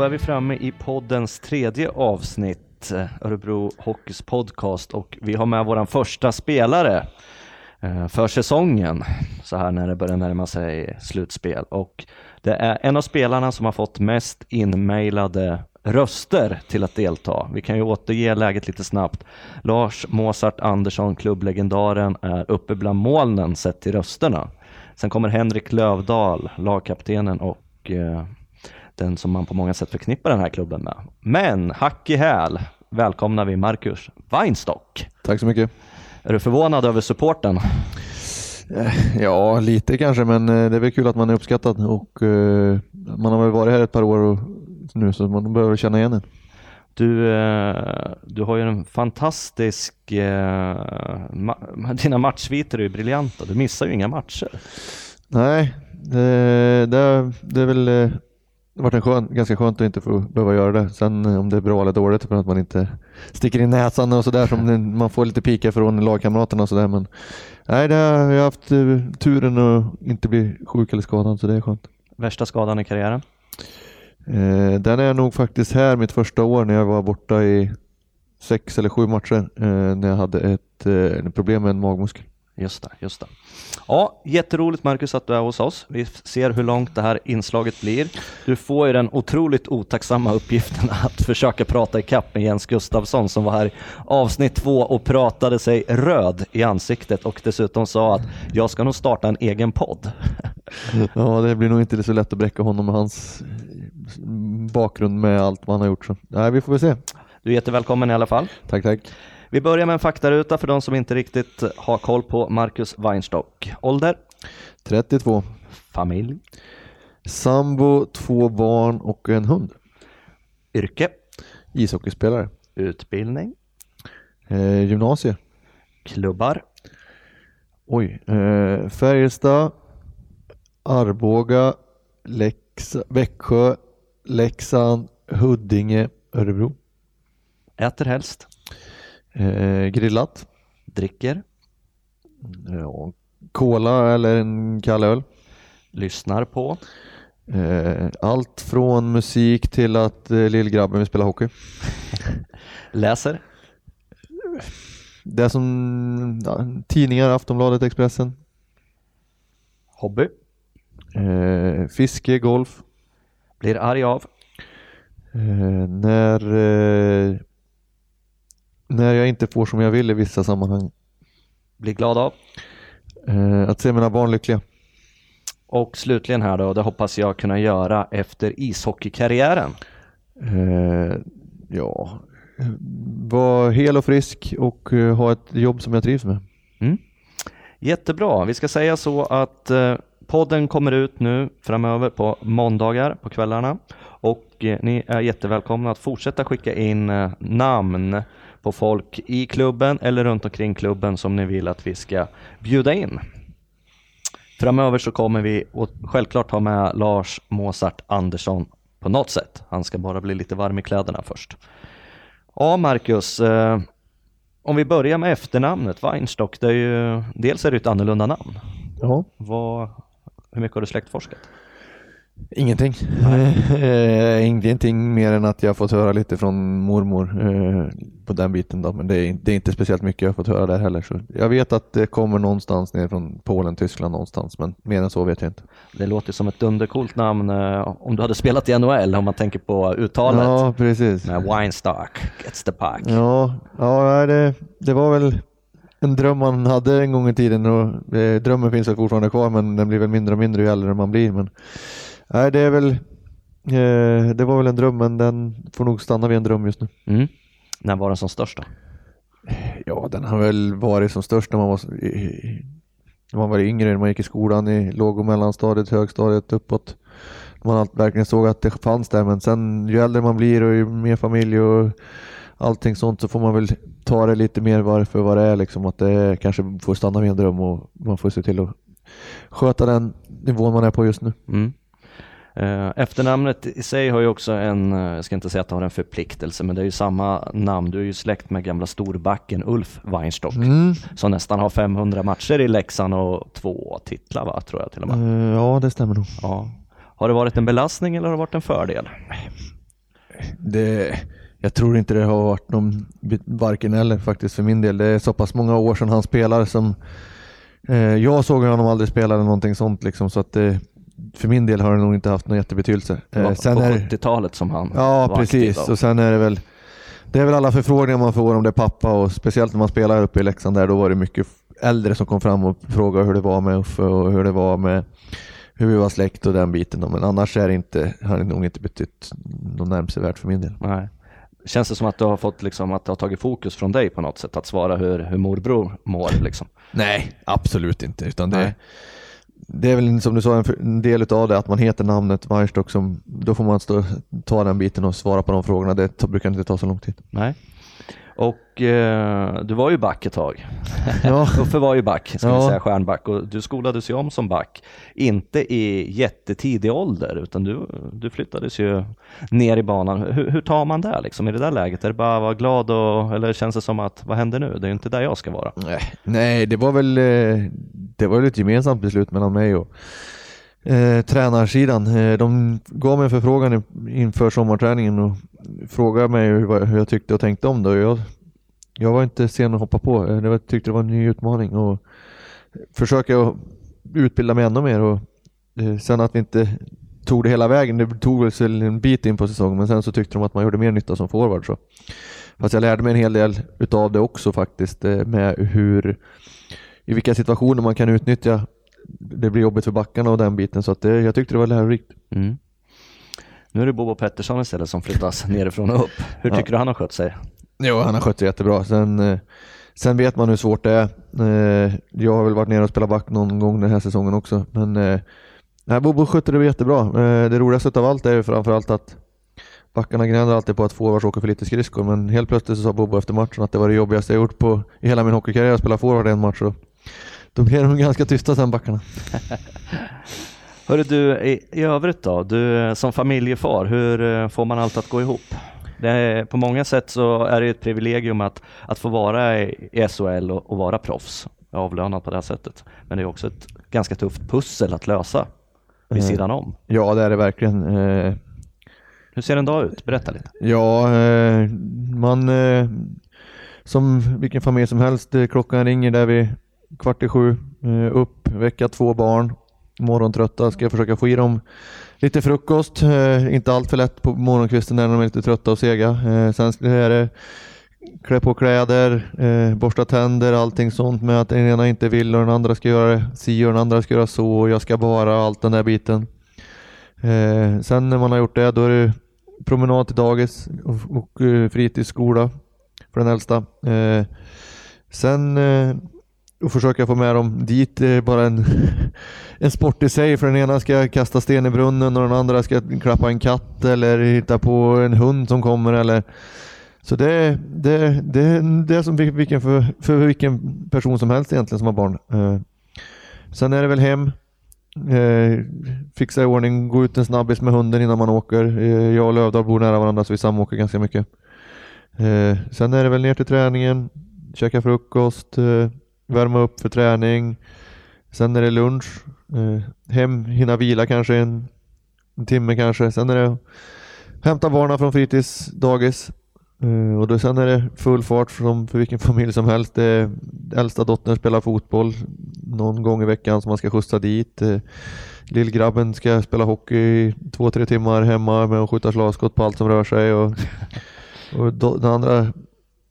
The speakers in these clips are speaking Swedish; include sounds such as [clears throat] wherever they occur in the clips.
Då är vi framme i poddens tredje avsnitt, Örebro Hockeys podcast och vi har med vår första spelare eh, för säsongen, så här när det börjar närma sig slutspel. Och det är en av spelarna som har fått mest inmailade röster till att delta. Vi kan ju återge läget lite snabbt. Lars Mozart Andersson, klubblegendaren, är uppe bland molnen sett till rösterna. Sen kommer Henrik Lövdahl, lagkaptenen och eh, den som man på många sätt förknippar den här klubben med. Men hack i häl välkomnar vi Marcus Weinstock. Tack så mycket. Är du förvånad över supporten? Ja, lite kanske, men eh, det är väl kul att man är uppskattad och uh, man har väl varit här ett par år och, nu så man behöver känna igen en. Du, du har ju en fantastisk, [laughs] dina matchsviter är ju briljanta, du missar ju inga matcher. Nej, det, det, det är väl det har varit en skön, ganska skönt att inte få behöva göra det. Sen om det är bra eller dåligt för att man inte sticker in näsan och sådär som man får lite pika från lagkamraterna och sådär. Men nej, det har, jag har haft turen att inte bli sjuk eller skadad så det är skönt. Värsta skadan i karriären? Eh, den är nog faktiskt här mitt första år när jag var borta i sex eller sju matcher eh, när jag hade ett eh, problem med en magmuskel. Just det, just det. Ja, jätteroligt Marcus att du är hos oss. Vi ser hur långt det här inslaget blir. Du får ju den otroligt otacksamma uppgiften [laughs] att försöka prata ikapp med Jens Gustafsson som var här i avsnitt två och pratade sig röd i ansiktet och dessutom sa att jag ska nog starta en egen podd. [laughs] Ja, det blir nog inte så lätt att bräcka honom med hans bakgrund med allt man har gjort. Så. Nej, vi får väl se. Du är jättevälkommen i alla fall. Tack, tack. Vi börjar med en faktaruta för de som inte riktigt har koll på Marcus Weinstock. Ålder? 32. Familj? Sambo, två barn och en hund. Yrke? Ishockeyspelare. Utbildning? Eh, gymnasie. Klubbar? Oj. Eh, Färjestad, Arboga, Lexa, Växjö, Leksand, Huddinge, Örebro. Äter helst? Eh, grillat. Dricker? Ja, cola eller en kall öl. Lyssnar på? Eh, allt från musik till att eh, lillgrabben vill spela hockey. [laughs] Läser? Det som ja, tidningar, Aftonbladet, Expressen. Hobby? Eh, fiske, golf. Blir arg av? Eh, när, eh, när jag inte får som jag vill i vissa sammanhang. Blir glad av? Eh, att se mina barn lyckliga. Och slutligen här då, det hoppas jag kunna göra efter ishockeykarriären. Eh, ja, vara hel och frisk och eh, ha ett jobb som jag trivs med. Mm. Jättebra, vi ska säga så att eh, podden kommer ut nu framöver på måndagar på kvällarna och eh, ni är jättevälkomna att fortsätta skicka in namn på folk i klubben eller runt omkring klubben som ni vill att vi ska bjuda in. Framöver så kommer vi självklart ha med Lars Mozart Andersson på något sätt. Han ska bara bli lite varm i kläderna först. Ja, Marcus, eh, om vi börjar med efternamnet Weinstock, det är ju, dels är det ett annorlunda namn. Ja. Vad, hur mycket har du släktforskat? Ingenting. Eh, [laughs] ingenting mer än att jag fått höra lite från mormor eh, på den biten då, men det är, det är, inte speciellt mycket jag fått höra där heller. Så jag vet att det kommer någonstans ner från Polen, Tyskland någonstans, men mer än så vet jag inte. Det låter som ett dundercoolt namn eh, om du hade spelat i NHL om man tänker på uttalet. Ja, precis. Med Weinstock gets the puck. Ja, ja det, det var väl en dröm man hade en gång i tiden och eh, drömmen finns väl fortfarande kvar men den blir väl mindre och mindre ju äldre man blir. Men, nej, det är väl eh, det var väl en dröm men den får nog stanna vid en dröm just nu. Mm. När var den som störst då? Ja, den har väl varit som störst när man var, när man var yngre, när man gick i skolan i låg och mellanstadiet, högstadiet, uppåt. Man verkligen såg att det fanns där men sen ju äldre man blir och ju mer familj och allting sånt så får man väl ta det lite mer varför vad det är liksom att det kanske får stanna vid en dröm och man får se till att sköta den nivån man är på just nu. Mm. Efternamnet i sig har ju också en, jag ska inte säga att det har en förpliktelse, men det är ju samma namn. Du är ju släkt med gamla storbacken Ulf Weinstock mm. som nästan har 500 matcher i Leksand och två titlar va, tror jag till och med. Ja, det stämmer nog. Ja. Har det varit en belastning eller har det varit en fördel? det, jag tror inte det har varit någon varken eller faktiskt för min del. Det är så pass många år sedan han spelade som eh, jag såg honom aldrig spela eller någonting sånt liksom så att det, för min del har det nog inte haft någon jättebetydelse. Det var Eh, sen på är- 70-talet som han Ja, var precis. aktiv. Och sen är det väl det är väl alla förfrågningar man får om det är pappa och speciellt när man spelar uppe i Leksand där, då var det mycket äldre som kom fram och frågade hur det var med Uffe och hur det var med hur vi var släkt och den biten. Men annars är det inte, har det nog inte betytt något nämnvärt för min del. Nej. Känns det som att du har fått liksom, att det har tagit fokus från dig på något sätt, att svara hur, hur morbror mår liksom? Nej, absolut inte. Utan det, Nej det är väl som du sa en, del av det att man heter namnet Weinstock som då får man stå, ta den biten och svara på de frågorna. Det brukar inte ta så lång tid. Nej. Och eh, du var ju back ett tag. Ja. [laughs] Uffe var ju back, ska Ja. säga stjärnback och du skolades ju om som back. Inte i jättetidig ålder utan du, du flyttades ju ner i banan. Hur, hur tar man det liksom i det där läget? Är det bara att vara glad och, eller känns det som att vad händer nu? Det är ju inte där jag ska vara. Nej, nej det var väl eh, det var väl ett gemensamt beslut mellan mig och eh, tränarsidan. Eh, de gav mig en förfrågan inför sommarträningen och frågade mig hur, vad- hur jag tyckte och tänkte om det. Jag, jag var inte sen att hoppa på. Eh, jag tyckte det var en ny utmaning och försöka utbilda mig ännu mer. Och, eh, sen att vi inte tog det hela vägen, det tog väl en bit in på säsongen men sen så tyckte de att man gjorde mer nytta som forward. Så. Fast jag lärde mig en hel del utav det också faktiskt eh, med hur i vilka situationer man kan utnyttja det blir jobbigt för backarna och den biten så att det, jag tyckte det var lärorikt. Mm. Nu är det Bobo Pettersson istället som flyttas [laughs] nerifrån och upp. Hur Ja. tycker du han har skött sig? Jo, han har skött sig jättebra. Sen, eh, sen vet man hur svårt det är. Eh, jag har väl varit nere och spelat back någon gång den här säsongen också. Men eh, nej, Bobo skötte det jättebra. Det roligaste av allt är ju framförallt att backarna gnäller alltid på att forwards åker för lite skridskor. Men helt plötsligt så sa Bobo efter matchen att det var det jobbigaste jag gjort på i hela min hockeykarriär att spela forward en match. Och då blev de ganska tysta sen backarna. [laughs] Hörru du, i, i övrigt då, du eh, som familjefar, hur eh, får man allt att gå ihop? Är, på många sätt så är det ett privilegium att, att få vara i, i SHL och, och vara proffs, avlönad på det här sättet. Men det är också ett ganska tufft pussel att lösa vid Mm. sidan om. Ja, det är det verkligen. Eh, Hur ser en dag ut? Berätta lite. Ja, eh, man eh, som vilken familj som helst, eh, klockan ringer där vid kvart i sju, eh, upp, väcka två barn, morgontrötta, ska jag försöka få i dem lite frukost, eh, inte allt för lätt på morgonkvisten när de är lite trötta och sega. Eh, sen är det klä på kläder, eh, borsta tänder, allting sånt med att den ena inte vill och den andra ska göra det si och den andra ska göra så och jag ska bara allt den där biten. Eh, sen när man har gjort det, då är det promenad till dagis och, och fritidsskola för den äldsta. Eh, sen och försöka få med dem dit är bara en, [laughs] en sport i sig för den ena ska kasta sten i brunnen och den andra ska klappa en katt eller hitta på en hund som kommer eller så det, det, det, det är som vilken för, för vilken person som helst egentligen som har barn. Eh, sen är det väl hem, eh, fixa i ordning, gå ut en snabbis med hunden innan man åker. Eh, jag och Lövdahl bor nära varandra så vi samåker ganska mycket. Eh, sen är det väl ner till träningen, käka frukost, eh, värma upp för träning. Sen är det lunch, eh, hem, hinna vila kanske en, en timme kanske. Sen är det hämta barnen från fritids, dagis. Eh, och då sen är det full fart som för vilken familj som helst. Det äldsta dottern spelar fotboll någon gång i veckan som man ska skjutsa dit. Eh, lillgrabben ska spela hockey i två, tre timmar hemma med att skjuta slagskott på allt som rör sig. Och, och den andra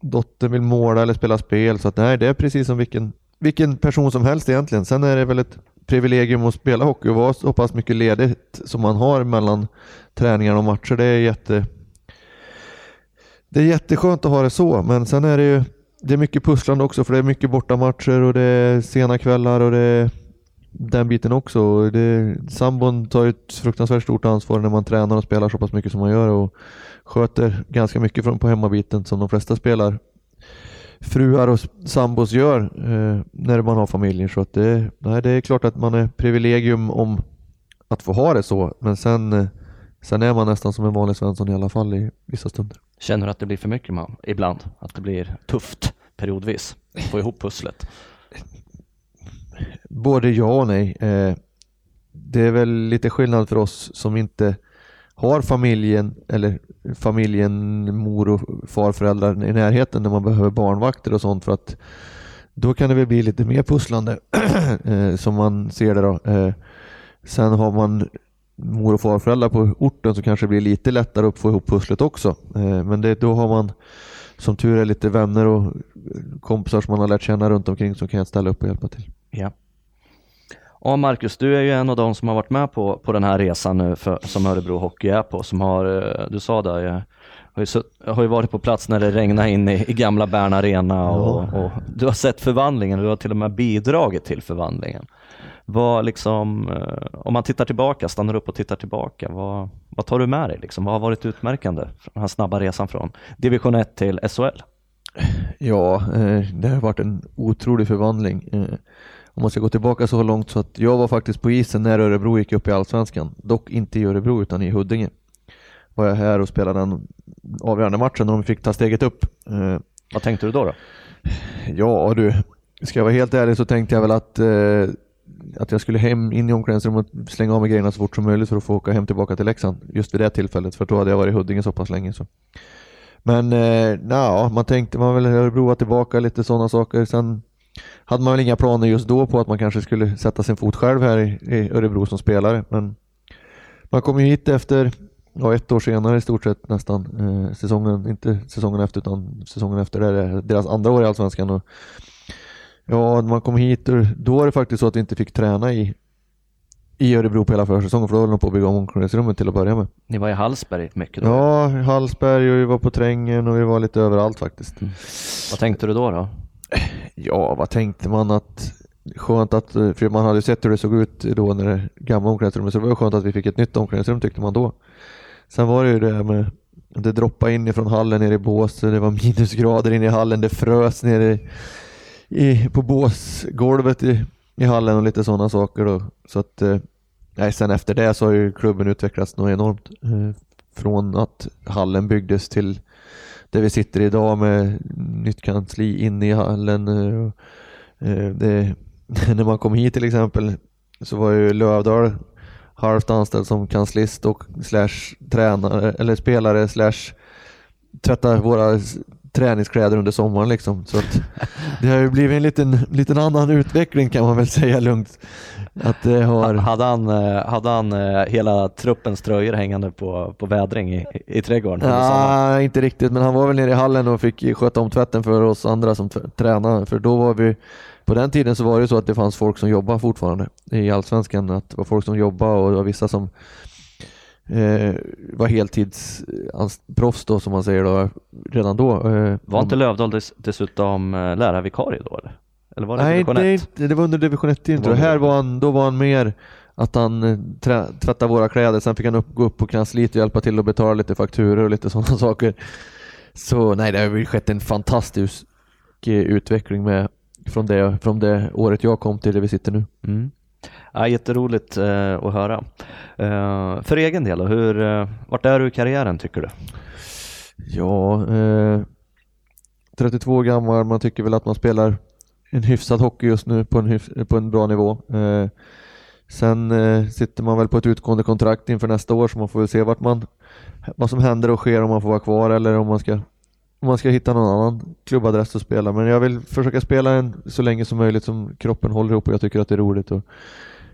dottern vill måla eller spela spel. Så att, nej, det är precis som vilken, vilken person som helst egentligen. Sen är det väl ett privilegium att spela hockey och vara så pass mycket ledigt som man har mellan träningar och matcher. Det är jätte det är jätteskönt att ha det så, men sen är det ju det är mycket pusslande också för det är mycket bortamatcher och det är sena kvällar och det är den biten också. Det, sambon tar ju ett fruktansvärt stort ansvar när man tränar och spelar så pass mycket som man gör och sköter ganska mycket från på hemmabiten som de flesta spelar fruar och sambos gör eh, när man har familjer. Så att det, nej, det är klart att man är privilegium om att få ha det så, men sen, eh, sen är man nästan som en vanlig Svensson i alla fall i vissa stunder. Känner du att det blir för mycket man ibland? Att det blir tufft periodvis? Få ihop pusslet? Både ja och nej. Eh, det är väl lite skillnad för oss som inte har familjen eller familjen, mor och farföräldrar i närheten när man behöver barnvakter och sånt för att då kan det väl bli lite mer pusslande [clears throat] eh, som man ser det då. Eh, sen har man mor och farföräldrar på orten så kanske det blir lite lättare att få ihop pusslet också. Men det, då har man som tur är lite vänner och kompisar som man har lärt känna runt omkring som kan ställa upp och hjälpa till. Ja. Ja Marcus, du är ju en av de som har varit med på, på den här resan nu för, som Örebro Hockey är på, som har, du sa det, jag har ju, har ju varit på plats när det regnade in i, i gamla Bern Arena och, ja. och, du har sett förvandlingen, du har till och med bidragit till förvandlingen. Vad liksom, eh, om man tittar tillbaka, stannar upp och tittar tillbaka, vad, vad tar du med dig? Liksom? Vad har varit utmärkande för den här snabba resan från division 1 till SHL? Ja, eh, det har varit en otrolig förvandling. Eh, om man ska gå tillbaka så långt så att jag var faktiskt på isen när Örebro gick upp i Allsvenskan. Dock inte i Örebro utan i Huddinge. Var jag här och spelade den avgörande matchen när de fick ta steget upp. Vad tänkte du då? då? Ja du, ska jag vara helt ärlig så tänkte jag väl att att jag skulle hem in i omklädningsrummet och slänga av mig grejerna så fort som möjligt för att få åka hem tillbaka till Leksand just vid det tillfället för då hade jag varit i Huddinge så pass länge. Så. Men eh, na, man tänkte man väl Örebro tillbaka lite sådana saker. Sen hade man väl inga planer just då på att man kanske skulle sätta sin fot själv här i, i Örebro som spelare. Men man kom ju hit efter, ja, ett år senare i stort sett nästan, eh, säsongen, inte säsongen efter utan säsongen efter, det deras andra år i Allsvenskan. Och Ja, när man kom hit, då var det faktiskt så att vi inte fick träna i, i Örebro på hela försäsongen, för då höll de på att bygga om omklädningsrummet till att börja med. Ni var i Hallsberg mycket då? Ja, i Hallsberg och vi var på Trängen och vi var lite överallt faktiskt. Mm. Vad tänkte du då? då? Ja, vad tänkte man att skönt att, för man hade sett hur det såg ut då när det gamla omklädningsrummet, så det var skönt att vi fick ett nytt omklädningsrum tyckte man då. Sen var det ju det här med det droppade in ifrån hallen nere i Bås, det var minusgrader inne i hallen, det frös nere i, på båsgolvet i, i hallen och lite sådana saker. Då. Så att, eh, nej, sen efter det så har ju klubben utvecklats något enormt. Eh, från att hallen byggdes till där vi sitter idag med nytt kansli inne i hallen. Eh, eh det, [laughs] när man kom hit till exempel så var ju Lövdahl halvt anställd som kanslist och slash tränare eller spelare slash tvätta våra träningskläder under sommaren liksom. Så det har ju blivit en liten, liten annan utveckling kan man väl säga lugnt. Att det har... Hade han, eh, hade han eh, hela truppens tröjor hängande på, på vädring i, i trädgården? Ja, inte riktigt, men han var väl nere i hallen och fick sköta om tvätten för oss andra som tränade. För då var vi, på den tiden så var det så att det fanns folk som jobbade fortfarande i Allsvenskan. Att det var folk som jobbade och det var vissa som eh, var heltidsproffs då som man säger då, redan då. Eh, var inte Lövdahl dess, dessutom eh, lärarvikarie då eller? Eller var det Nej, division 1? det, det var under division 1 inte. Här var han, då var han mer att han eh, trä, tvättade våra kläder, sen fick han upp, gå upp på kansliet och hjälpa till att betala lite fakturor och lite [laughs] sådana saker. Så nej, det har skett en fantastisk eh, utveckling med från det, från det året jag kom till det vi sitter nu. Mm. Ja, jätteroligt eh, att höra. Eh, för egen del, hur, eh, vart är du i karriären tycker du? Ja, eh, 32 år gammal, man tycker väl att man spelar en hyfsad hockey just nu på en, hyf på en bra nivå. Eh, sen eh, sitter man väl på ett utgående kontrakt inför nästa år så man får väl se vart man, vad som händer och sker om man får vara kvar eller om man ska, om man ska hitta någon annan klubbadress att spela. Men jag vill försöka spela en så länge som möjligt som kroppen håller ihop och jag tycker att det är roligt. Och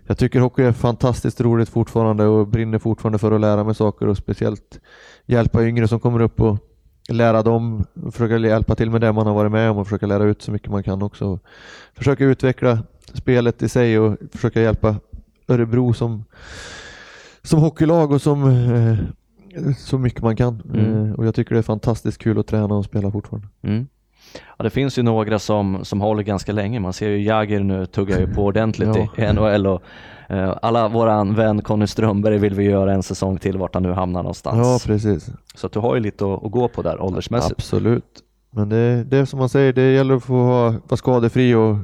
jag tycker hockey är fantastiskt roligt fortfarande och brinner fortfarande för att lära mig saker och speciellt hjälpa yngre som kommer upp och lära dem, försöka hjälpa till med det man har varit med om och försöka lära ut så mycket man kan också. Försöka utveckla spelet i sig och försöka hjälpa Örebro som, som hockeylag och som eh, så mycket man kan. Mm. Eh, och jag tycker det är fantastiskt kul att träna och spela fortfarande. Mm. Ja, det finns ju några som, som håller ganska länge. Man ser ju Jagger nu tuggar ju på ordentligt ja. i NHL och uh, alla våran vän Conny Strömberg vill vi göra en säsong till vart han nu hamnar någonstans. Ja, precis. Så du har ju lite att, att gå på där åldersmässigt. Absolut. Men det, det är som man säger, det gäller att få vara, skadefri och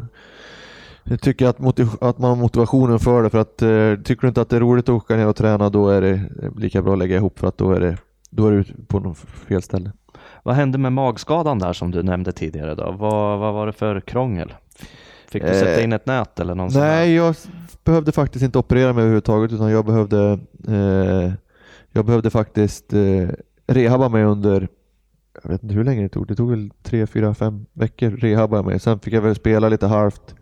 jag tycker att, att man har motivationen för det för att eh, tycker du inte att det är roligt att åka ner och träna då är det lika bra att lägga ihop för att då är det, då är du på något fel ställe. Vad hände med magskadan där som du nämnde tidigare då? Vad, vad var det för krångel? Fick du eh, sätta in ett nät eller någon Nej, jag behövde faktiskt inte operera mig överhuvudtaget utan jag behövde eh, jag behövde faktiskt eh, rehabba mig under, jag vet inte hur länge det tog, det tog väl tre, fyra, fem veckor rehabba mig. Sen fick jag väl spela lite halvt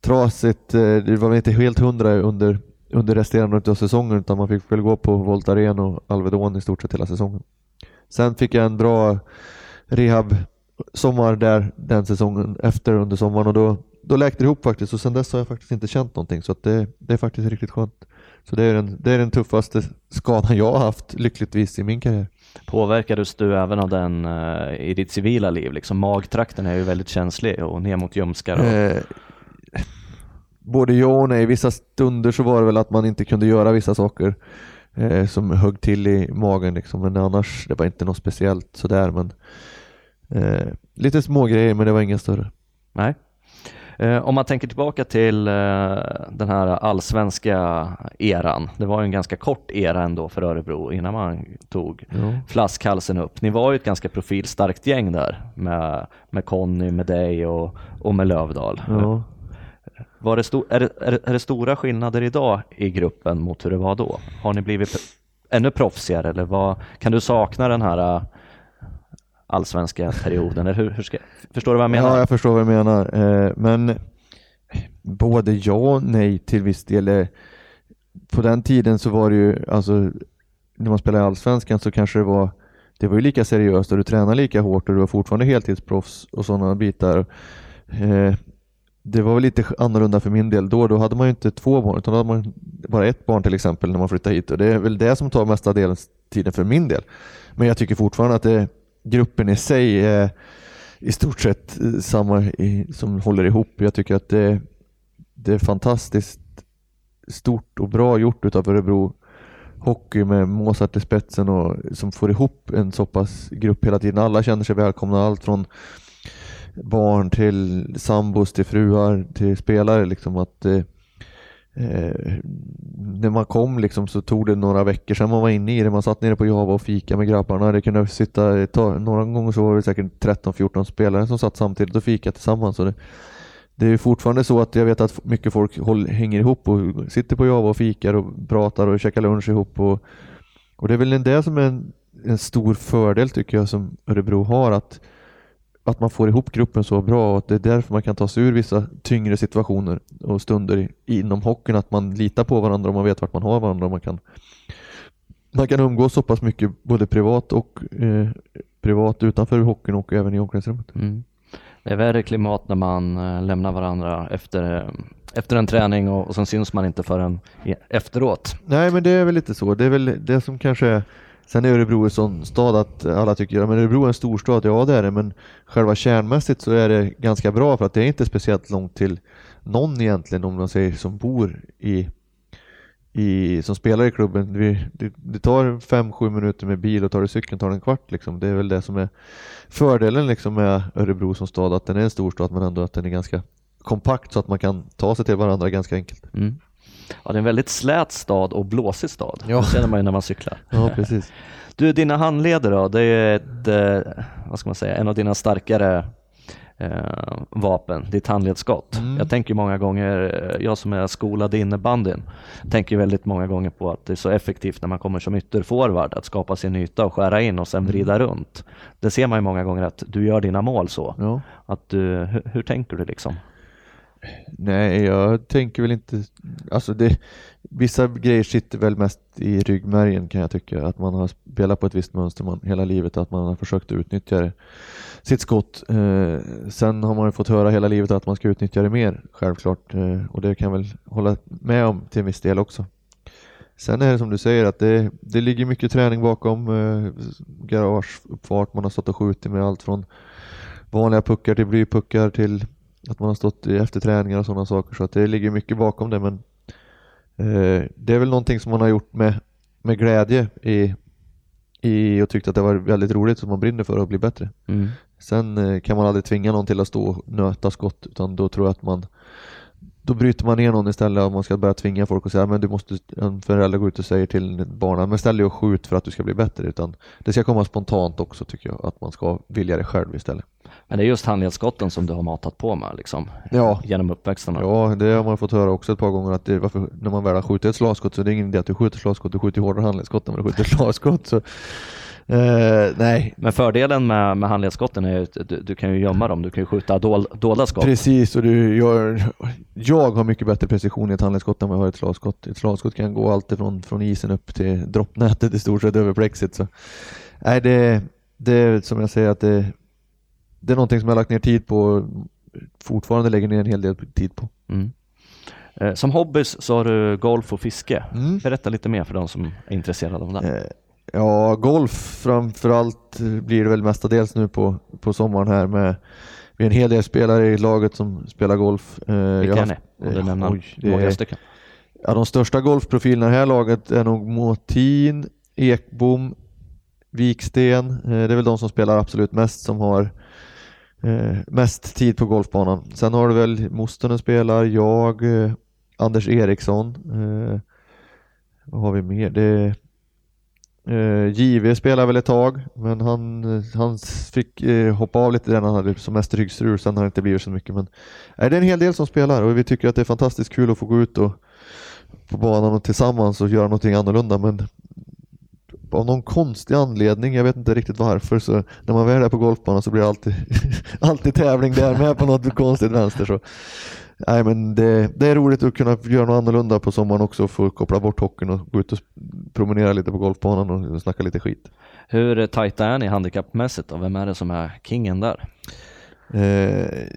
trasigt. Eh, det var väl inte helt hundra under, under resterande av säsongen utan man fick väl gå på Voltaren och Alvedon i stort sett hela säsongen. Sen fick jag en bra rehab sommar där den säsongen efter under sommaren och då, då läkte det ihop faktiskt och sen dess har jag faktiskt inte känt någonting så det, det är faktiskt riktigt skönt. Så det är, den, det är den tuffaste skadan jag har haft lyckligtvis i min karriär. Påverkades du även av den uh, i ditt civila liv? Liksom magtrakten är ju väldigt känslig och ner mot ljumskar. Och... Eh, både ja och nej. Vissa stunder så var det väl att man inte kunde göra vissa saker eh, som högg till i magen liksom. Men annars, det var inte något speciellt sådär. Men, eh, lite små grejer men det var inga större. Nej. Eh, om man tänker tillbaka till eh, den här allsvenska eran. Det var ju en ganska kort era ändå för Örebro innan man tog ja. flaskhalsen upp. Ni var ju ett ganska profilstarkt gäng där med, med Conny, med dig och, och med Lövdal. Ja. Var det sto- är, det, är, det, är det stora skillnader idag i gruppen mot hur det var då? Har ni blivit ännu proffsigare eller vad, kan du sakna den här äh, allsvenska perioden? Eller hur, hur ska, förstår du vad jag menar? Ja, jag förstår vad du menar. Eh, men både ja och nej till viss del. Eh, på den tiden så var det ju, alltså när man spelade i allsvenskan så kanske det var det var ju lika seriöst och du tränade lika hårt och du var fortfarande heltidsproffs och sådana bitar. Eh, det var väl lite annorlunda för min del då. Då hade man ju inte två barn utan då hade man bara ett barn till exempel när man flyttade hit och det är väl det som tar mesta delen tiden för min del. Men jag tycker fortfarande att det, gruppen i sig är i stort sett eh, samma i, som håller ihop. Jag tycker att det, det är fantastiskt stort och bra gjort utav Örebro Hockey med Mozart i spetsen och som får ihop en så pass grupp hela tiden. Alla känner sig välkomna, allt från barn till sambos till fruar till spelare liksom att eh, eh när man kom liksom så tog det några veckor sedan man var inne i det. Man satt nere på Java och fika med grabbarna. Det kunde sitta, ta, några gånger så var det säkert 13-14 spelare som satt samtidigt och fika tillsammans. Så det, det är fortfarande så att jag vet att mycket folk håll, hänger ihop och sitter på Java och fikar och pratar och käkar lunch ihop. Och, och det är väl det som är en, en stor fördel tycker jag som Örebro har. att att man får ihop gruppen så bra och att det är därför man kan ta sig ur vissa tyngre situationer och stunder inom hockeyn. Att man litar på varandra och man vet vart man har varandra. Och man, kan, man kan umgås så pass mycket både privat och eh, privat utanför hockeyn och även i omklädningsrummet. Mm. Det är värre klimat när man eh, lämnar varandra efter, efter en träning och, och sen syns man inte förrän efteråt. Nej men det är väl lite så. Det är väl det som kanske är Sen är Örebro en sån stad att alla tycker att ja, Örebro är en storstad, ja det är det, men själva kärnmässigt så är det ganska bra för att det är inte speciellt långt till någon egentligen om man säger som bor i, i som spelar i klubben. Det, det, det tar 5-7 minuter med bil och tar du cykeln tar det en kvart liksom. Det är väl det som är fördelen liksom med Örebro som stad, att den är en storstad men ändå att den är ganska kompakt så att man kan ta sig till varandra ganska enkelt. Mm. Ja, det är en väldigt slät stad och blåsig stad. Ja. Det känner man ju när man cyklar. Ja, precis. [laughs] Du, dina handleder då, det är ett, eh, vad ska man säga, en av dina starkare eh, vapen, ditt handledsskott. Mm. Jag tänker många gånger, eh, jag som är skolad i innebandyn, tänker väldigt många gånger på att det är så effektivt när man kommer som ytterforward att skapa sin yta och skära in och sen mm. vrida runt. Det ser man ju många gånger att du gör dina mål så. Ja. Att du, hur, hur tänker du liksom? Nej, jag tänker väl inte, alltså det, vissa grejer sitter väl mest i ryggmärgen kan jag tycka, att man har spelat på ett visst mönster man, hela livet, att man har försökt utnyttja det, sitt skott. Eh, sen har man ju fått höra hela livet att man ska utnyttja det mer, självklart, eh, och det kan jag väl hålla med om till en viss del också. Sen är det som du säger att det, det ligger mycket träning bakom eh, garageuppfart, man har stått och skjutit med allt från vanliga puckar till blypuckar till att man har stått i efterträningar och sådana saker så att det ligger mycket bakom det men eh, det är väl någonting som man har gjort med, med glädje i, i och tyckt att det var väldigt roligt som man brinner för att bli bättre. Mm. Sen eh, kan man aldrig tvinga någon till att stå och nöta skott utan då tror jag att man då bryter man ner någon istället och man ska börja tvinga folk och säga men du måste, en förälder går ut och säger till barnen, men ställ dig och skjut för att du ska bli bättre. Utan det ska komma spontant också tycker jag, att man ska vilja det själv istället. Men det är just handledsskotten som du har matat på med liksom, Ja. genom uppväxten? Ja, det har man fått höra också ett par gånger att det, varför, när man väl har skjutit ett slagskott så är det ingen idé att du skjuter slagskott, du skjuter hårdare handledsskott än vad du skjuter slagskott. Så, eh, nej, Men fördelen med, med handledsskotten är att du, du kan ju gömma dem, du kan ju skjuta dol, dolda skott. Precis, och du gör, jag har mycket bättre precision i ett handledsskott än vad jag har i ett slagskott. Ett slagskott kan gå alltid från, från isen upp till droppnätet i stort sett över plexit. Så. Nej, det, det är som jag säger att det, det är någonting som jag har lagt ner tid på och fortfarande lägger ner en hel del tid på. Mm. Eh, Som hobbys så har du golf och fiske. Mm. Berätta lite mer för de som är intresserade av det. Ja, golf framförallt blir det väl mestadels nu på, på sommaren här med vi är en hel del spelare i laget som spelar golf. Eh, Vilka är ni? Om du eh, nämner oj, det några stycken. Ja, de största golfprofilerna i det här laget är nog Måtin, Ekbom, Viksten. Eh, Det är väl de som spelar absolut mest som har mest tid på golfbanan. Sen har du väl Mostonen spelar, jag, Anders Eriksson. Vad har vi mer? Det, eh, JV spelar väl ett tag, men han, han fick eh, hoppa av lite där han hade som mest ryggstrul. Sen har det inte blivit så mycket. Men nej, det är en hel del som spelar och vi tycker att det är fantastiskt kul att få gå ut och på banan och tillsammans och göra någonting annorlunda men av någon konstig anledning, jag vet inte riktigt varför, så när man väl är på golfbanan så blir det alltid, [laughs] alltid tävling där med på något konstigt vänster. Så. Nej, men det, det är roligt att kunna göra något annorlunda på sommaren också och få koppla bort hockeyn och gå ut och promenera lite på golfbanan och snacka lite skit. Hur tajta är ni handikappmässigt och vem är det som är kingen där? Eh,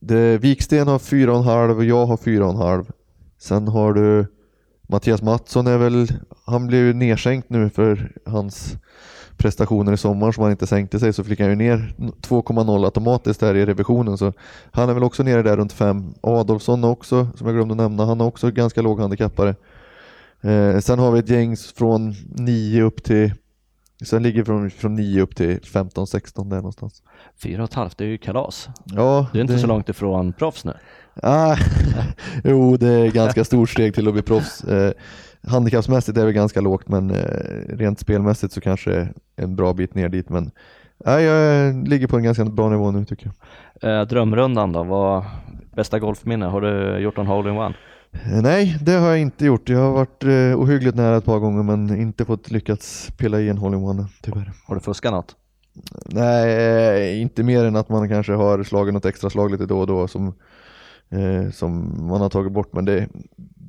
det, Viksten har fyra och en halv och jag har fyra och en halv. Sen har du Mattias Mattsson är väl, han blev ju nedsänkt nu för hans prestationer i sommar som han inte sänkte sig så fick han ju ner 2,0 automatiskt där i revisionen så han är väl också nere där runt 5. Adolfsson också, som jag glömde nämna, han har också ganska låg handikappare. Eh, sen har vi ett gäng från 9 upp till Sen ligger från, från 9 upp till 15-16 där någonstans. Fyra och ett halvt, det är ju kalas. Ja, Du är inte det- så långt ifrån proffs nu. Ah, [laughs] jo, det är ganska stort steg till att bli proffs. Eh, handikappsmässigt är det ganska lågt, men eh, rent spelmässigt så kanske en bra bit ner dit. Men nej, jag ligger på en ganska bra nivå nu tycker jag. Eh, drömrundan då, vad bästa golfminne? Har du gjort en hole-in-one? Eh, nej, det har jag inte gjort. Jag har varit eh, ohyggligt nära ett par gånger, men inte fått lyckats pilla i en hole-in-one tyvärr. Har du fuskat något? Nej, inte mer än att man kanske har slagit något extra slag lite då och då som, eh, som man har tagit bort. Men det,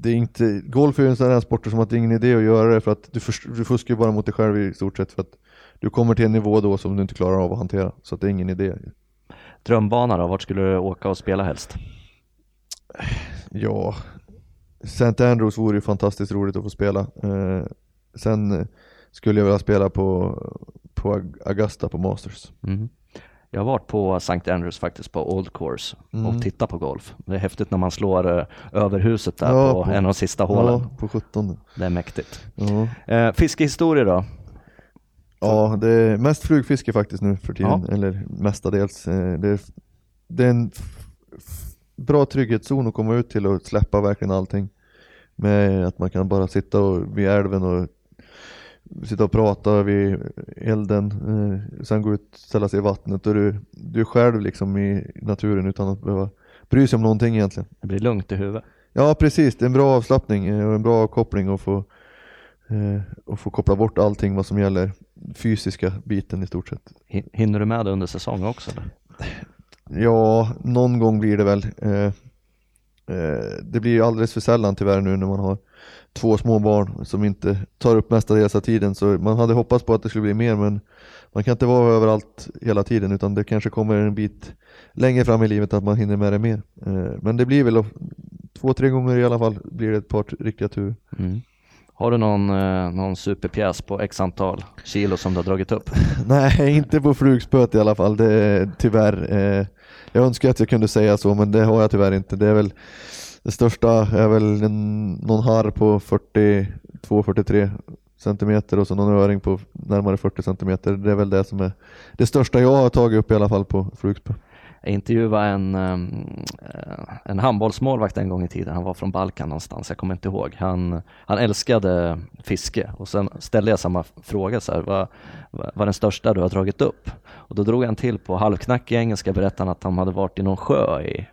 det är inte, golf är ju en sån här sport som att det är ingen idé att göra det för att du, först, du fuskar ju bara mot dig själv i stort sett för att du kommer till en nivå då som du inte klarar av att hantera. Så att det är ingen idé. Drömbana då, vart skulle du åka och spela helst? Ja, St. Andrews vore ju fantastiskt roligt att få spela. Eh, sen skulle jag vilja spela på, på Augusta på Masters. Mhm. Jag har varit på St. Andrews faktiskt på Old Course Mm. och tittat på golf. Det är häftigt när man slår eh, över huset där Ja, på, på- en av de sista hålen. Ja, på 17. Det är mäktigt. Ja. Eh, fiskehistoria då? Ja, det är mest flugfiske faktiskt nu för tiden, Ja. eller mestadels. Eh, Det är, det är en bra trygghetszon att komma ut till och släppa verkligen allting. Med att man kan bara sitta och, vid älven och sitta och prata vid elden, eh, sen gå ut ställa sig i vattnet och du, du är själv liksom i naturen utan att behöva bry sig om någonting egentligen. Det blir lugnt i huvudet. Ja precis, det är en bra avslappning eh, och en bra avkoppling och få, eh, och få koppla bort allting vad som gäller fysiska biten i stort sett. Hin- Hinner du med det under säsong också? Eller? Ja, någon gång blir det väl. Eh, eh, det blir alldeles för sällan tyvärr nu när man har två små barn som inte tar upp av tiden. Så man hade hoppats på att det skulle bli mer men man kan inte vara överallt hela tiden utan det kanske kommer en bit längre fram i livet att man hinner med det mer. Eh, men det blir väl två, tre gånger i alla fall blir det ett par riktiga turer. Mm. Har du någon, eh, någon superpjäs på x antal kilo som du har dragit upp? [laughs] Nej, inte på flugspöet i alla fall. Det är tyvärr. Eh, jag önskar att jag kunde säga så, men det har jag tyvärr inte. Det är väl det största är väl en, någon harr på 42-43 centimeter och så någon öring på närmare 40 centimeter. Det är väl det som är det största jag har tagit upp i alla fall på flugspö. Jag intervjuade en, ehm, eh, en handbollsmålvakt en gång i tiden, han var från Balkan någonstans, jag kommer inte ihåg. Han, han älskade fiske och sen ställde jag samma fråga, så här, vad, vad är den största du har dragit upp? Och då drog han till på halvknackig engelska, berättade att han hade varit i någon sjö i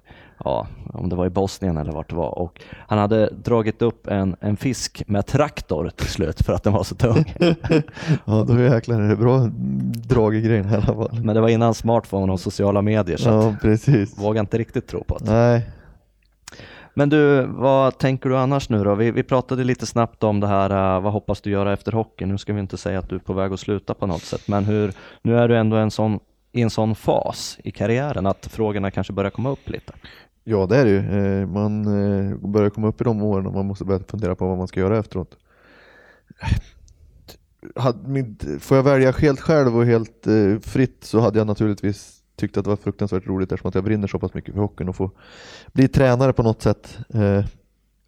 ja, om det var i Bosnien eller vart det var. Och han hade dragit upp en, en fisk med traktor till slut för att den var så tung. [laughs] ja, då jäklar är det bra drag i grejen i alla fall. Men det var innan smartphone och sociala medier så ja, precis. vågar inte riktigt tro på det. Nej. Men du, vad tänker du annars nu då? Vi, vi pratade lite snabbt om det här, uh, vad hoppas du göra efter hockey? Nu ska vi inte säga att du är på väg att sluta på något sätt, men hur, nu är du ändå en sån, i en sån fas i karriären att frågorna kanske börjar komma upp lite. Ja, det är det ju. Eh, man eh, börjar komma upp i de åren och man måste börja fundera på vad man ska göra efteråt. Eh, får jag välja helt själv och helt fritt så hade jag naturligtvis tyckt att det var fruktansvärt roligt eftersom att jag brinner så pass mycket för hockeyn och få bli tränare på något sätt.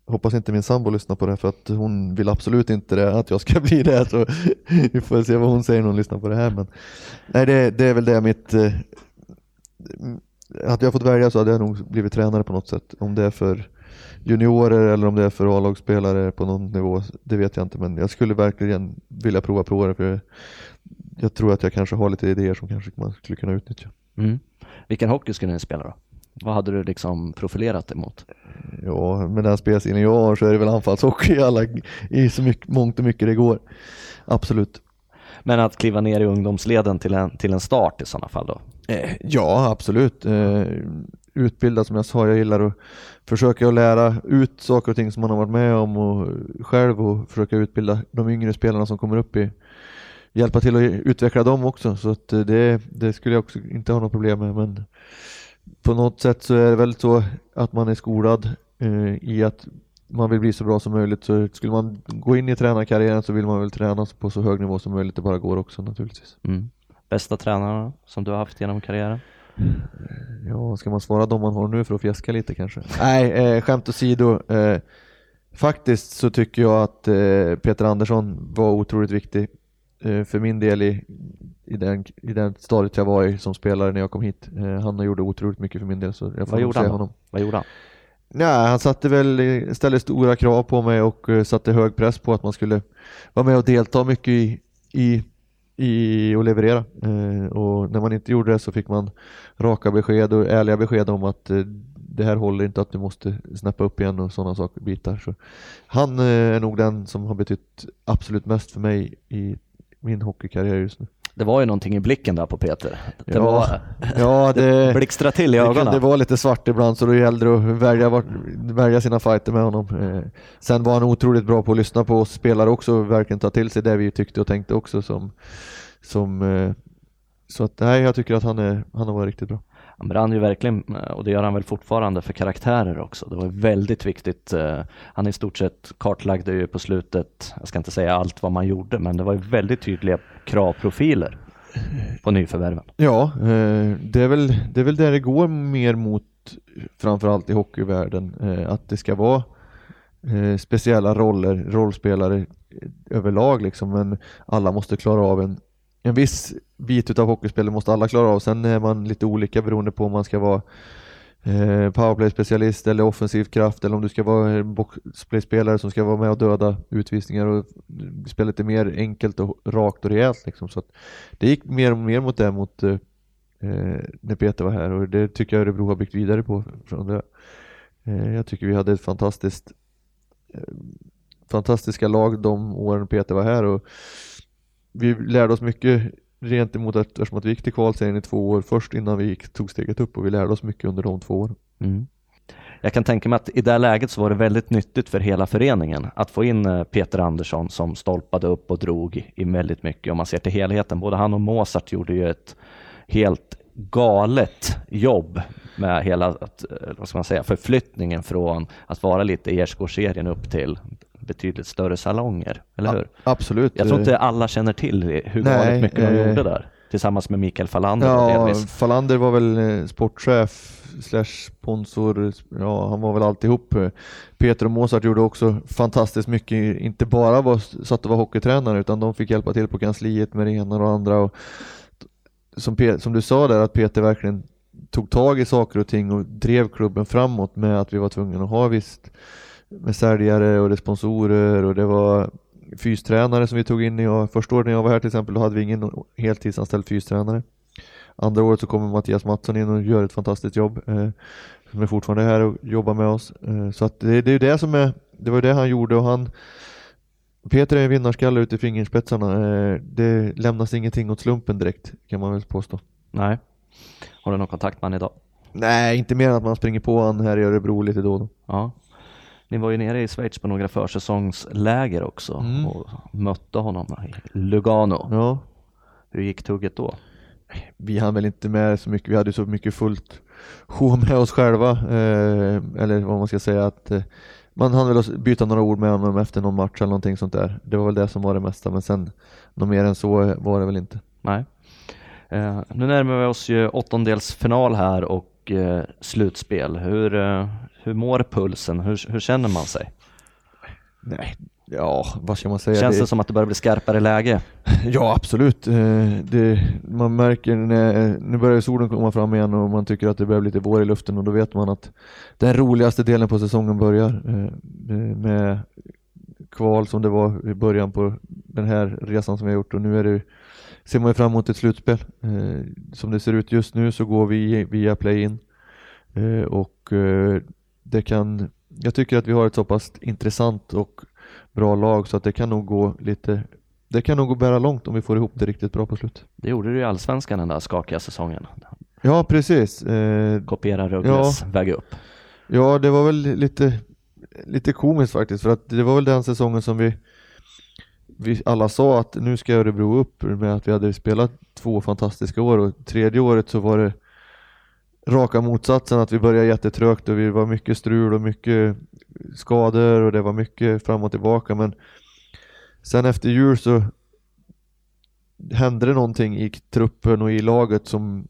Hoppas inte min sambo lyssnar på det för att hon vill absolut inte det, att jag ska [laughs] bli det. Så vi får se vad hon säger när hon lyssnar på det här. Men, nej, det, det är väl det mitt hade jag fått välja så hade jag nog blivit tränare på något sätt. Om det är för juniorer eller om det är för A-lagsspelare på någon nivå, det vet jag inte. Men jag skulle verkligen vilja prova på det för jag tror att jag kanske har lite idéer som kanske man skulle kunna utnyttja. Mm. Vilken hockey skulle ni spela då? Vad hade du liksom profilerat emot? Ja, med den spelstilen jag har så är det väl anfallshockey i, alla, i så mycket, mångt och mycket det går. Absolut. Men att kliva ner i ungdomsleden till en, till en start i sådana fall då? Eh, ja, absolut. Eh, utbilda som jag sa, jag gillar att försöka att lära ut saker och ting som man har varit med om och själv och försöka utbilda de yngre spelarna som kommer upp i hjälpa till att utveckla dem också så att eh, det, det skulle jag också inte ha något problem med men på något sätt så är det väl så att man är skolad eh, i att man vill bli så bra som möjligt så skulle man gå in i tränarkarriären så vill man väl träna på så hög nivå som möjligt det bara går också naturligtvis. Mm. Bästa tränarna som du har haft genom karriären? Ja, ska man svara de man har nu för att fjäska lite kanske? Nej, eh, skämt åsido. Eh, faktiskt så tycker jag att eh, Peter Andersson var otroligt viktig eh, för min del i, i, den, i den stadiet jag var i som spelare när jag kom hit. Eh, han gjorde otroligt mycket för min del. Så jag får Vad gjorde han? Honom. Vad gjorde han? Nej, han satte väl, ställde stora krav på mig och eh, satte hög press på att man skulle vara med och delta mycket i, i, i och leverera. Eh, och när man inte gjorde det så fick man raka besked och ärliga besked om att eh, det här håller inte, att du måste snappa upp igen och sådana saker, bitar. Så han är nog den som har betytt absolut mest för mig i min hockeykarriär just nu. Det var ju någonting i blicken där på Peter. Det ja, var, ja, [laughs] det, blixtrade till i ögonen. Det vara lite svart ibland så då gällde det att välja, välja sina fighter med honom. Eh, sen var han otroligt bra på att lyssna på oss spelare också och verkligen ta till sig det vi tyckte och tänkte också. Som, som, eh, så att, nej, jag tycker att han, är, han har varit riktigt bra. Han brann ju verkligen, och det gör han väl fortfarande, för karaktärer också. Det var väldigt viktigt. Eh, han i stort sett kartlagde ju på slutet, jag ska inte säga allt vad man gjorde, men det var ju väldigt tydliga kravprofiler på nyförvärven. Ja, eh, det är, väl, det är väl där det går mer mot, framförallt i hockeyvärlden, eh, att det ska vara eh, speciella roller, rollspelare överlag liksom, men alla måste klara av en en viss bit utav hockeyspelet måste alla klara av. Sen är man lite olika beroende på om man ska vara eh, powerplay-specialist eller offensiv kraft eller om du ska vara boxplay-spelare som ska vara med och döda utvisningar och spela lite mer enkelt och rakt och rejält. Liksom. Så det gick mer och mer mot det mot eh, eh, när Peter var här och det tycker jag Örebro har byggt vidare på. Från det. Eh, jag tycker vi hade ett fantastiskt eh, fantastiska lag de åren Peter var här och vi lärde oss mycket rent emot att, eftersom att vi gick till kvalserien i två år först innan vi gick, tog steget upp och vi lärde oss mycket under de två åren. Mm. Jag kan tänka mig att i det läget så var det väldigt nyttigt för hela föreningen att få in eh, Peter Andersson som stolpade upp och drog i väldigt mycket. Om man ser till helheten, både han och Mozart gjorde ju ett helt galet jobb med hela eh, vad ska man säga, förflyttningen från att vara lite i serien upp till betydligt större salonger, eller hur? Ja, absolut. Jag tror inte alla känner till hur galet mycket de gjorde där. Tillsammans med Mikael Falander. Ja, Falander var väl eh, sportchef slash sponsor, ja han var väl alltihop. Peter och Mozart gjorde också fantastiskt mycket, inte bara var, satt och var hockeytränare utan de fick hjälpa till på kansliet med det ena och det andra. Och som, som du sa där att Peter verkligen tog tag i saker och ting och drev klubben framåt med att vi var tvungna att ha visst med säljare och sponsorer och det var fystränare som vi tog in första året när jag var här till exempel, då hade vi ingen heltidsanställd fystränare. Andra året så kommer Mattias Mattsson in och gör ett fantastiskt jobb. Eh, som är fortfarande här och jobbar med oss. Eh, så att det, det är det som är, det var det han gjorde och han Peter är en vinnarskalle ute i fingerspetsarna. Eh, det lämnas ingenting åt slumpen direkt kan man väl påstå. Nej. Har du någon kontakt med honom idag? Nej, inte mer än att man springer på honom här i Örebro lite då och då. Ja. Ni var ju nere i Schweiz på några försäsongsläger också mm. och mötte honom i Lugano. Ja. Hur gick tugget då? Vi hann väl inte med så mycket, vi hade så mycket fullt sjå med oss själva, eh, eller vad man ska säga att eh, man hann väl byta några ord med honom efter någon match eller någonting sånt där. Det var väl det som var det mesta, men sen något mer än så var det väl inte. Nej. Eh, nu närmar vi oss ju åttondelsfinal här och eh, slutspel. Hur, eh, hur mår pulsen? Hur, hur känner man sig? Nej, ja, vad ska man säga? Känns det, det som att det börjar bli skarpare läge? [laughs] Ja, absolut. Eh, det, man märker när, nu börjar solen komma fram igen och man tycker att det börjar bli lite vår i luften och då vet man att den roligaste delen på säsongen börjar med kval som det var i början på den här resan som vi har gjort och nu är det, ser man fram emot ett slutspel. Eh, som det ser ut just nu så går vi via play-in och det kan, jag tycker att vi har ett så pass intressant och bra lag så att det kan nog gå lite det kan nog gå bära långt om vi får ihop det riktigt bra på slut. Det gjorde du i Allsvenskan den där skakiga säsongen. Ja, precis. Eh, Kopiera Rögles ja, väg upp. Ja, det var väl lite, lite komiskt faktiskt för att det var väl den säsongen som vi, vi alla sa att nu ska Örebro upp med att vi hade spelat två fantastiska år och tredje året så var det raka motsatsen att vi började jättetrögt och vi var mycket strul och mycket skador och det var mycket fram och tillbaka. Men sen efter jul så hände det någonting i truppen och i laget som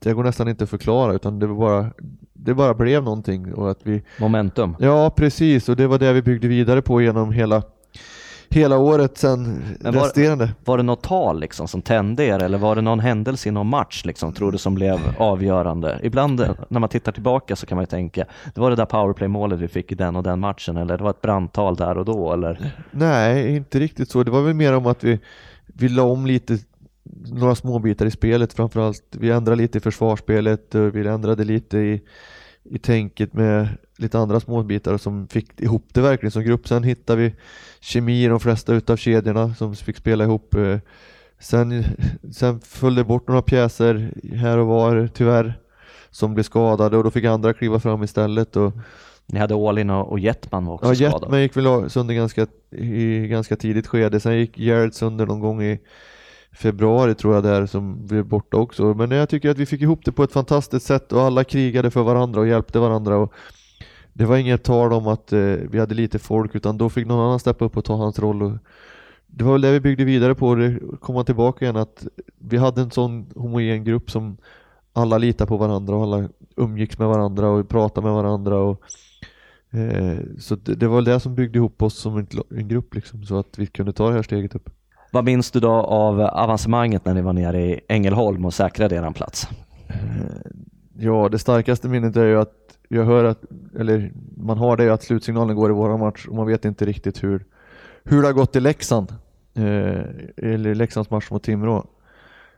det går nästan inte att förklara utan det bara det bara blev någonting och att vi Momentum. Ja precis. Och det var det vi byggde vidare på genom hela hela året sen var, resterande. Var det något tal liksom som tände er eller var det någon händelse i någon match liksom, tror du som blev avgörande? Ibland när man tittar tillbaka så kan man ju tänka, det var det där powerplay-målet vi fick i den och den matchen eller det var ett brandtal där och då eller? Nej, inte riktigt så. Det var väl mer om att vi, vi la om lite några små bitar i spelet framförallt. Vi ändrade lite i försvarsspelet, vi ändrade lite i, i tänket med lite andra småbitar som fick ihop det verkligen som grupp. Sen hittade vi kemi i de flesta utav kedjorna som fick spela ihop. Eh, sen, sen föll det bort några pjäser här och var tyvärr som blev skadade och då fick andra kliva fram istället. Och, ni hade Ålin och Jetman var också ja, skadad. Jetman gick väl sönder ganska, i ganska tidigt skede. Sen gick Jared sönder någon gång i februari tror jag där som blev borta också. Men jag tycker att vi fick ihop det på ett fantastiskt sätt och alla krigade för varandra och hjälpte varandra. Och det var inget tal om att eh, vi hade lite folk utan då fick någon annan steppa upp och ta hans roll. Och det var väl det vi byggde vidare på och det kom tillbaka igen att vi hade en sån homogen grupp som alla litade på varandra och alla umgicks med varandra och pratade med varandra. Och, eh, så det, det, var väl det som byggde ihop oss som en, en grupp liksom, så att vi kunde ta det här steget upp. Vad minns du då av avancemanget när ni var nere i Ängelholm och säkrade er plats? Eh, ja, det starkaste minnet är ju att jag hör att, eller man har det att slutsignalen går i våra match och man vet inte riktigt hur, hur det har gått i Leksand. Eh, eller Leksands match mot Timrå.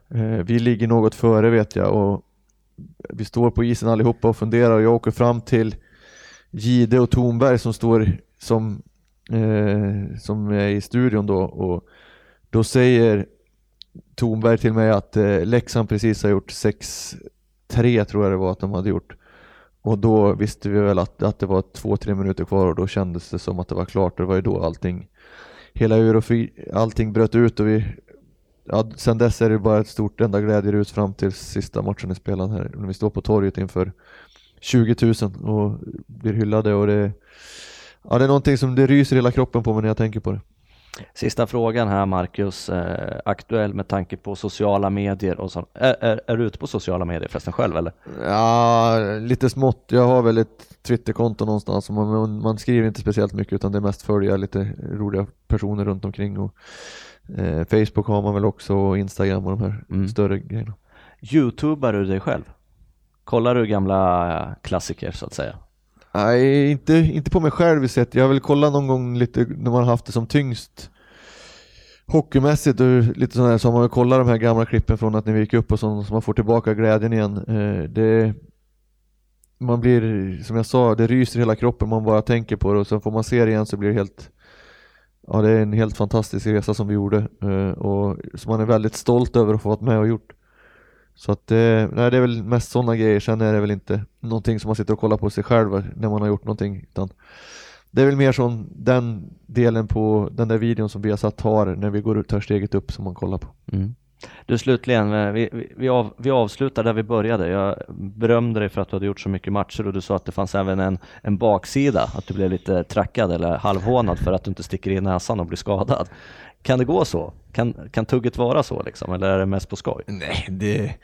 Eh, vi ligger något före vet jag och vi står på isen allihopa och funderar och jag åker fram till Gide och Tornberg som står som, eh, som är i studion då och då säger Tornberg till mig att eh, Leksand precis har gjort 6-3 tror jag det var att de hade gjort. Och då visste vi väl att, att det var två, tre minuter kvar och då kändes det som att det var klart. Det var ju då allting, hela Eurofi, allting bröt ut och vi, ja, sen dess är det bara ett stort enda glädjerus fram till sista matchen i spelad här. När vi står på torget inför 20 000 och blir hyllade och det, ja, det är någonting som det ryser hela kroppen på mig när jag tänker på det. Sista frågan här Marcus, eh, aktuell med tanke på sociala medier och sånt. Är, är, är, du ute på sociala medier förresten själv eller? Ja, lite smått. Jag har väl ett Twitterkonto någonstans. Man, man skriver inte speciellt mycket utan det är mest följa lite roliga personer runt omkring. Och, eh, Facebook har man väl också och Instagram och de här mm. större grejerna. Youtubar du dig själv? Kollar du gamla klassiker så att säga? Nej, inte, inte på mig själv i sett. Jag har väl kollat någon gång lite när man har haft det som tyngst hockeymässigt och lite sådär så har man väl kollat de här gamla klippen från att ni gick upp och sånt så man får tillbaka glädjen igen. Eh, det, man blir, som jag sa, det ryser i hela kroppen man bara tänker på det och sen får man se det igen så blir det helt Ja det är en helt fantastisk resa som vi gjorde eh, och som man är väldigt stolt över att få vara med och gjort. Så att det, nej, det är väl mest sådana grejer, sen är det väl inte någonting som man sitter och kollar på sig själv när man har gjort någonting utan det är väl mer som den delen på den där videon som vi har satt har när vi går ut, tar steget upp som man kollar på. Mm. Du slutligen, eh, vi, vi, av, vi avslutar där vi började. Jag berömde dig för att du hade gjort så mycket matcher och du sa att det fanns även en, en baksida, att du blev lite trackad eller halvhånad för att du inte sticker i näsan och blir skadad. Kan det gå så? Kan, kan tugget vara så liksom, eller är det mest på skoj? Nej, det,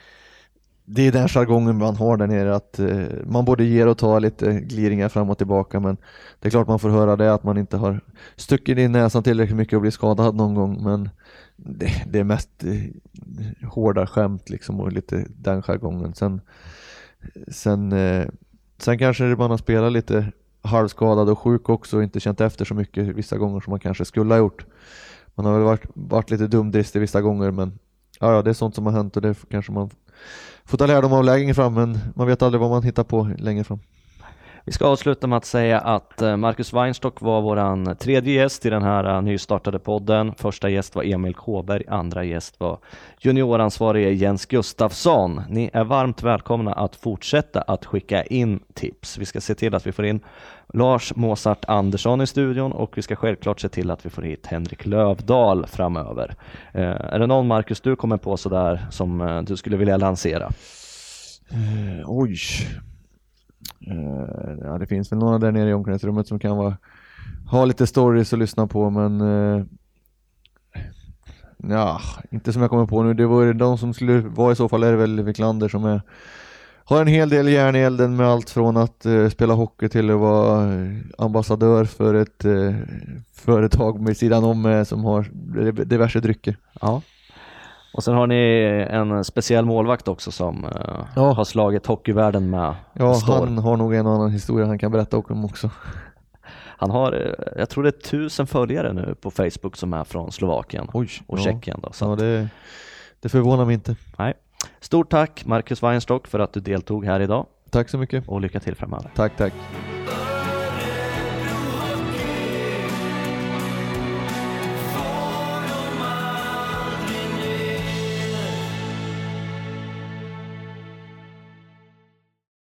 det är den jargongen man har där nere att eh, man både ger och tar lite gliringar fram och tillbaka men det är klart man får höra det att man inte har stuckit i näsan tillräckligt mycket och blivit skadad någon gång men det, det är mest eh, hårda skämt liksom och lite den jargongen. Sen, sen, eh, sen kanske man har spelat lite halvskadad och sjuk också och inte känt efter så mycket vissa gånger som man kanske skulle ha gjort. Man har väl varit, varit lite dumdristig vissa gånger men ja, ja, det är sånt som har hänt och det kanske man får ta lärdom av längre fram men man vet aldrig vad man hittar på längre fram. Vi ska avsluta med att säga att eh, Marcus Weinstock var våran tredje gäst i den här eh, nystartade podden. Första gäst var Emil Kåberg, andra gäst var junioransvarige Jens Gustafsson. Ni är varmt välkomna att fortsätta att skicka in tips. Vi ska se till att vi får in Lars Mozart Andersson i studion och vi ska självklart se till att vi får hit Henrik Lövdahl framöver. Eh, är det någon Marcus du kommer på sådär som du skulle vilja lansera? Uh, oj, Eh, ja, det finns väl några där nere i omklädningsrummet som kan vara, ha lite stories att lyssna på men uh, ja, inte som jag kommer på nu. Det var de som skulle vara i så fall är det väl Wiklander som är har en hel del järn i elden med allt från att uh, spela hockey till att vara ambassadör för ett företag med sidan om som har diverse drycker. Ja. Och sen har ni en speciell målvakt också som uh, ja. har slagit hockeyvärlden med Ja, stor. han har nog en annan historia han kan berätta om också. Han har, eh, jag tror det är tusen följare nu på Facebook som är från Slovakien Oj, och ja. Tjeckien. Då, ja, det, det förvånar mig inte. Nej. Stort tack Marcus Weinstock för att du deltog här idag. Tack så mycket. Och lycka till framöver. Tack, tack.